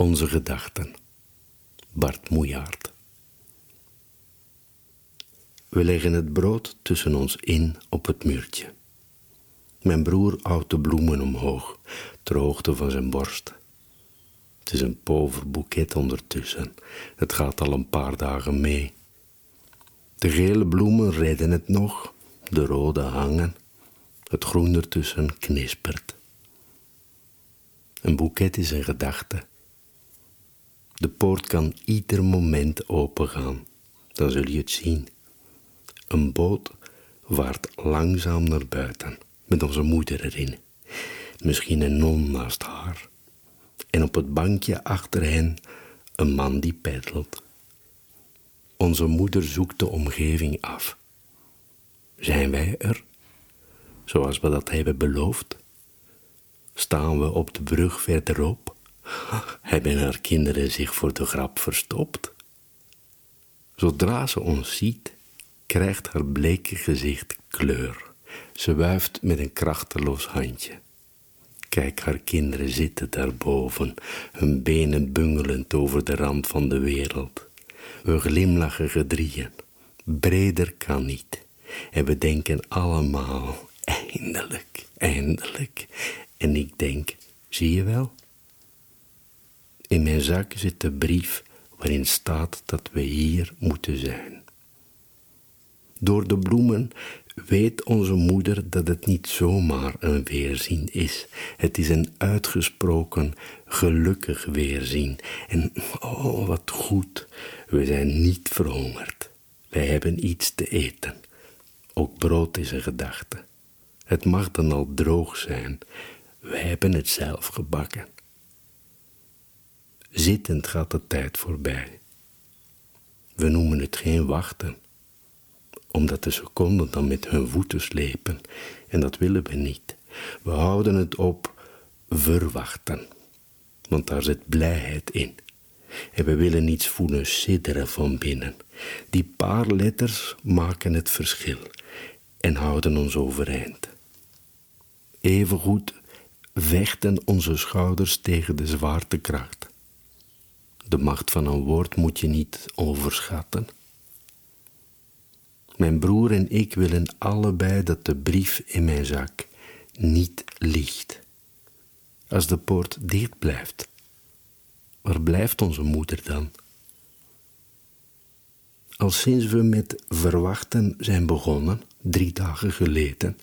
Onze gedachten. Bart Moejaard. We leggen het brood tussen ons in op het muurtje. Mijn broer houdt de bloemen omhoog, ter hoogte van zijn borst. Het is een pover boeket ondertussen. Het gaat al een paar dagen mee. De gele bloemen redden het nog, de rode hangen. Het groen ertussen knispert. Een boeket is een gedachte. De poort kan ieder moment opengaan. Dan zul je het zien. Een boot vaart langzaam naar buiten, met onze moeder erin. Misschien een non naast haar. En op het bankje achter hen een man die peddelt. Onze moeder zoekt de omgeving af. Zijn wij er? Zoals we dat hebben beloofd? Staan we op de brug verderop? Hebben haar kinderen zich voor de grap verstopt? Zodra ze ons ziet, krijgt haar bleke gezicht kleur. Ze wuift met een krachteloos handje. Kijk, haar kinderen zitten daarboven, hun benen bungelend over de rand van de wereld. We glimlachen gedrieën. Breder kan niet. En we denken allemaal, eindelijk, eindelijk. En ik denk, zie je wel? In mijn zak zit de brief waarin staat dat we hier moeten zijn. Door de bloemen weet onze moeder dat het niet zomaar een weerzien is. Het is een uitgesproken gelukkig weerzien. En oh, wat goed, we zijn niet verhongerd. Wij hebben iets te eten. Ook brood is een gedachte. Het mag dan al droog zijn. Wij hebben het zelf gebakken. Zittend gaat de tijd voorbij. We noemen het geen wachten, omdat de seconden dan met hun voeten slepen, en dat willen we niet. We houden het op verwachten, want daar zit blijheid in. En we willen iets voelen sidderen van binnen. Die paar letters maken het verschil en houden ons overeind. Evengoed vechten onze schouders tegen de zwaartekracht. De macht van een woord moet je niet overschatten. Mijn broer en ik willen allebei dat de brief in mijn zak niet ligt. Als de poort dicht blijft, waar blijft onze moeder dan? Al sinds we met verwachten zijn begonnen, drie dagen geleden,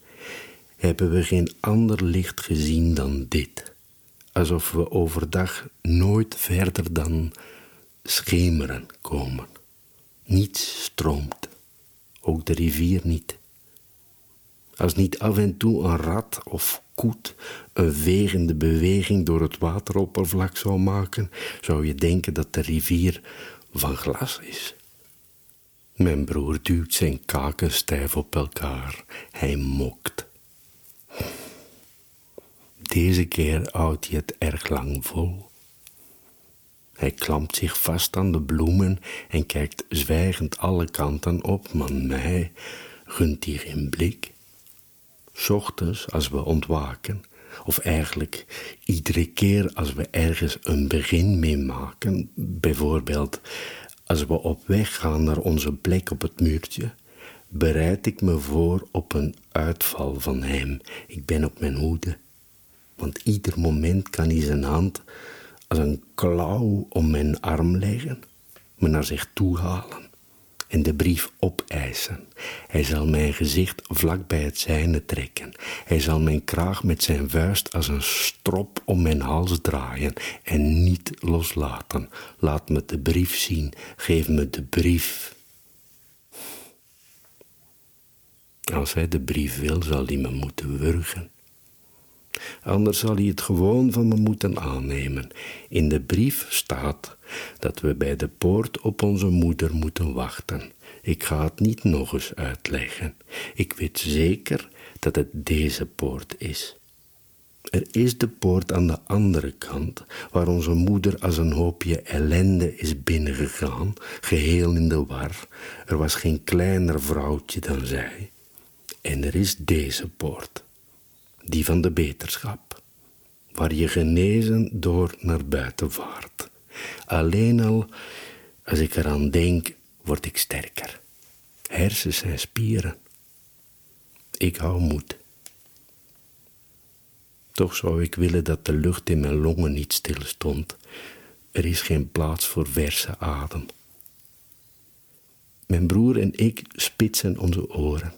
hebben we geen ander licht gezien dan dit alsof we overdag nooit verder dan schemeren komen. Niets stroomt, ook de rivier niet. Als niet af en toe een rat of koet een vegende beweging door het wateroppervlak zou maken, zou je denken dat de rivier van glas is. Mijn broer duwt zijn kaken stijf op elkaar. Hij mokt. Deze keer houdt hij het erg lang vol. Hij klampt zich vast aan de bloemen en kijkt zwijgend alle kanten op, maar mij gunt hij geen blik. Ochtends als we ontwaken, of eigenlijk iedere keer als we ergens een begin mee maken, bijvoorbeeld als we op weg gaan naar onze plek op het muurtje, bereid ik me voor op een uitval van hem. Ik ben op mijn hoede want ieder moment kan hij zijn hand als een klauw om mijn arm leggen, me naar zich toe halen en de brief opeisen. Hij zal mijn gezicht vlak bij het zijne trekken. Hij zal mijn kraag met zijn vuist als een strop om mijn hals draaien en niet loslaten. Laat me de brief zien, geef me de brief. Als hij de brief wil, zal hij me moeten wurgen. Anders zal hij het gewoon van me moeten aannemen. In de brief staat dat we bij de poort op onze moeder moeten wachten. Ik ga het niet nog eens uitleggen. Ik weet zeker dat het deze poort is. Er is de poort aan de andere kant, waar onze moeder als een hoopje ellende is binnengegaan, geheel in de war. Er was geen kleiner vrouwtje dan zij. En er is deze poort die van de beterschap, waar je genezen door naar buiten vaart. Alleen al als ik eraan denk, word ik sterker. Hersens en spieren. Ik hou moed. Toch zou ik willen dat de lucht in mijn longen niet stil stond. Er is geen plaats voor verse adem. Mijn broer en ik spitsen onze oren.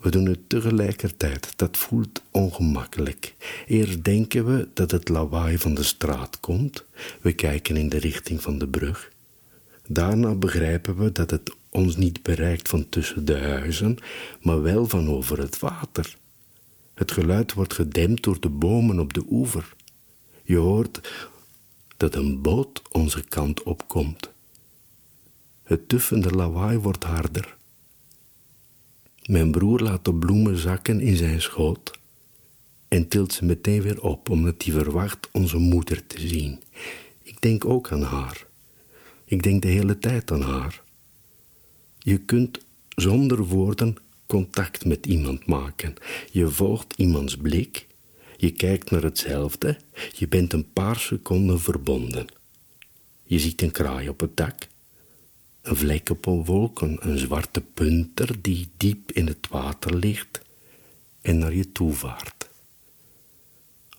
We doen het tegelijkertijd. Dat voelt ongemakkelijk. Eerst denken we dat het lawaai van de straat komt. We kijken in de richting van de brug. Daarna begrijpen we dat het ons niet bereikt van tussen de huizen, maar wel van over het water. Het geluid wordt gedempt door de bomen op de oever. Je hoort dat een boot onze kant opkomt. Het tuffende lawaai wordt harder. Mijn broer laat de bloemen zakken in zijn schoot en tilt ze meteen weer op, omdat hij verwacht onze moeder te zien. Ik denk ook aan haar. Ik denk de hele tijd aan haar. Je kunt zonder woorden contact met iemand maken. Je volgt iemands blik, je kijkt naar hetzelfde, je bent een paar seconden verbonden. Je ziet een kraai op het dak, een vlek op een wolk, een, zwarte punter die diep in het water ligt en naar je toe vaart.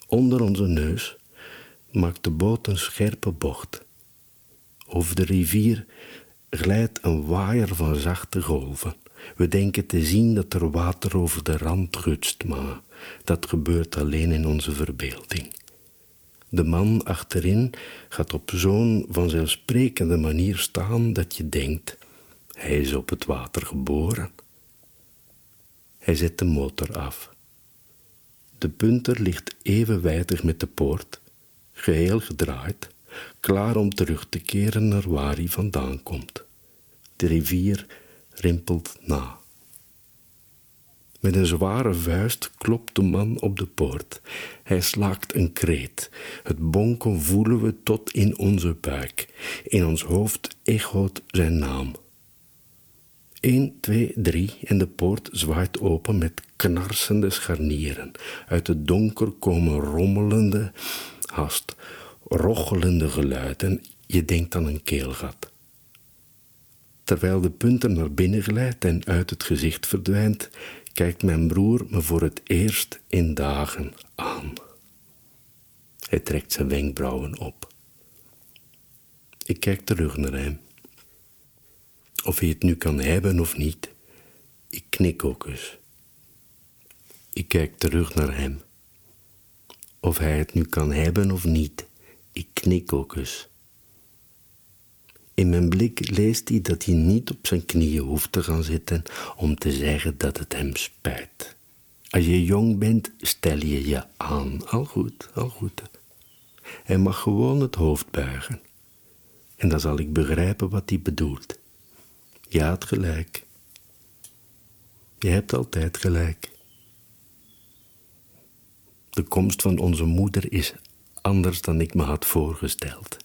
Onder onze neus maakt de boot een scherpe bocht. Over de rivier glijdt een waaier van zachte golven. We denken te zien dat er water over de rand gutst, maar dat gebeurt alleen in onze verbeelding. De man achterin gaat op zo'n vanzelfsprekende manier staan dat je denkt: hij is op het water geboren. Hij zet de motor af. De punter ligt evenwijdig met de poort, geheel gedraaid, klaar om terug te keren naar waar hij vandaan komt. De rivier rimpelt na. Met een zware vuist klopt de man op de poort. Hij slaakt een kreet. Het bonken voelen we tot in onze buik. In ons hoofd echoot zijn naam. 1, 2, 3 en de poort zwaait open met knarsende scharnieren. Uit het donker komen rommelende, haast rochelende geluiden. Je denkt aan een keelgat. Terwijl de punter naar binnen glijdt en uit het gezicht verdwijnt, kijkt mijn broer me voor het eerst in dagen aan. Hij trekt zijn wenkbrauwen op. Ik kijk terug naar hem. Of hij het nu kan hebben of niet, ik knik ook eens. Ik kijk terug naar hem. Of hij het nu kan hebben of niet, ik knik ook eens. In mijn blik leest hij dat hij niet op zijn knieën hoeft te gaan zitten om te zeggen dat het hem spijt. Als je jong bent, stel je je aan. Al goed, al goed. Hij mag gewoon het hoofd buigen. En dan zal ik begrijpen wat hij bedoelt. Je had gelijk. Je hebt altijd gelijk. De komst van onze moeder is anders dan ik me had voorgesteld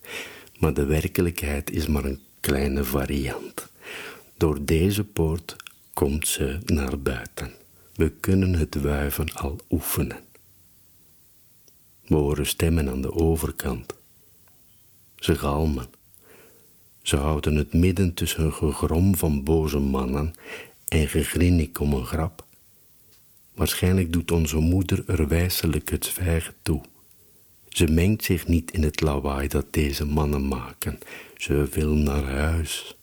maar de werkelijkheid is maar een kleine variant. Door deze poort komt ze naar buiten. We kunnen het wuiven al oefenen. We horen stemmen aan de overkant. Ze galmen. Ze houden het midden tussen een gegrom van boze mannen en gegrinnik om een grap. Waarschijnlijk doet onze moeder er wijselijk het zwijgen toe. Ze mengt zich niet in het lawaai dat deze mannen maken. Ze wil naar huis.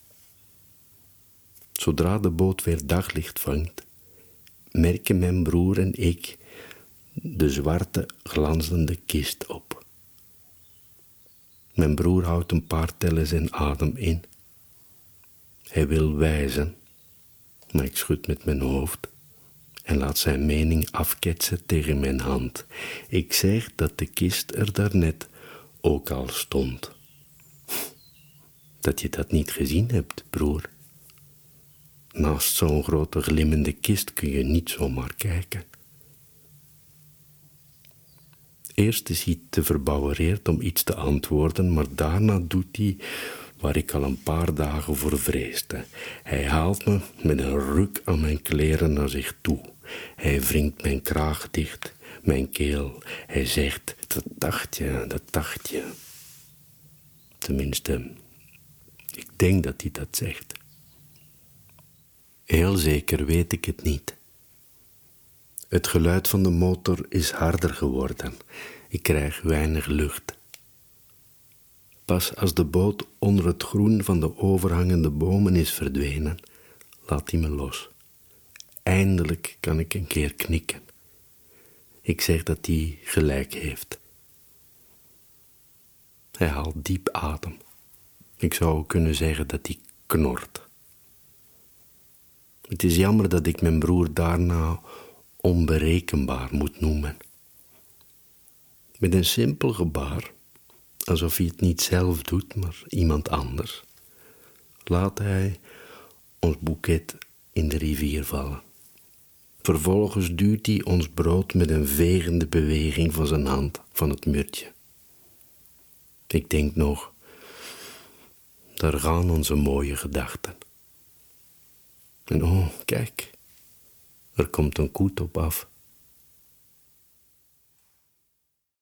Zodra de boot weer daglicht vangt, merken mijn broer en ik de zwarte glanzende kist op. Mijn broer houdt een paar tellen zijn adem in. Hij wil wijzen, maar ik schud met mijn hoofd en laat zijn mening afketsen tegen mijn hand. Ik zeg dat de kist er daarnet ook al stond. Dat je dat niet gezien hebt, broer. Naast zo'n grote glimmende kist kun je niet zomaar kijken. Eerst is hij te verbouwereerd om iets te antwoorden, maar daarna doet hij waar ik al een paar dagen voor vreesde. Hij haalt me met een ruk aan mijn kleren naar zich toe. Hij wringt mijn kraag dicht, mijn keel. Hij zegt, dat dacht je, dat dacht je. Tenminste, ik denk dat hij dat zegt. Heel zeker weet ik het niet. Het geluid van de motor is harder geworden. Ik krijg weinig lucht. Pas als de boot onder het groen van de overhangende bomen is verdwenen, laat hij me los. Eindelijk kan ik een keer knikken. Ik zeg dat hij gelijk heeft. Hij haalt diep adem. Ik zou kunnen zeggen dat hij knort. Het is jammer dat ik mijn broer daarna onberekenbaar moet noemen. Met een simpel gebaar, alsof hij het niet zelf doet, maar iemand anders, laat hij ons boeket in de rivier vallen. Vervolgens duwt hij ons brood met een vegende beweging van zijn hand van het muurtje. Ik denk nog, daar gaan onze mooie gedachten. En oh, kijk, er komt een koet op af.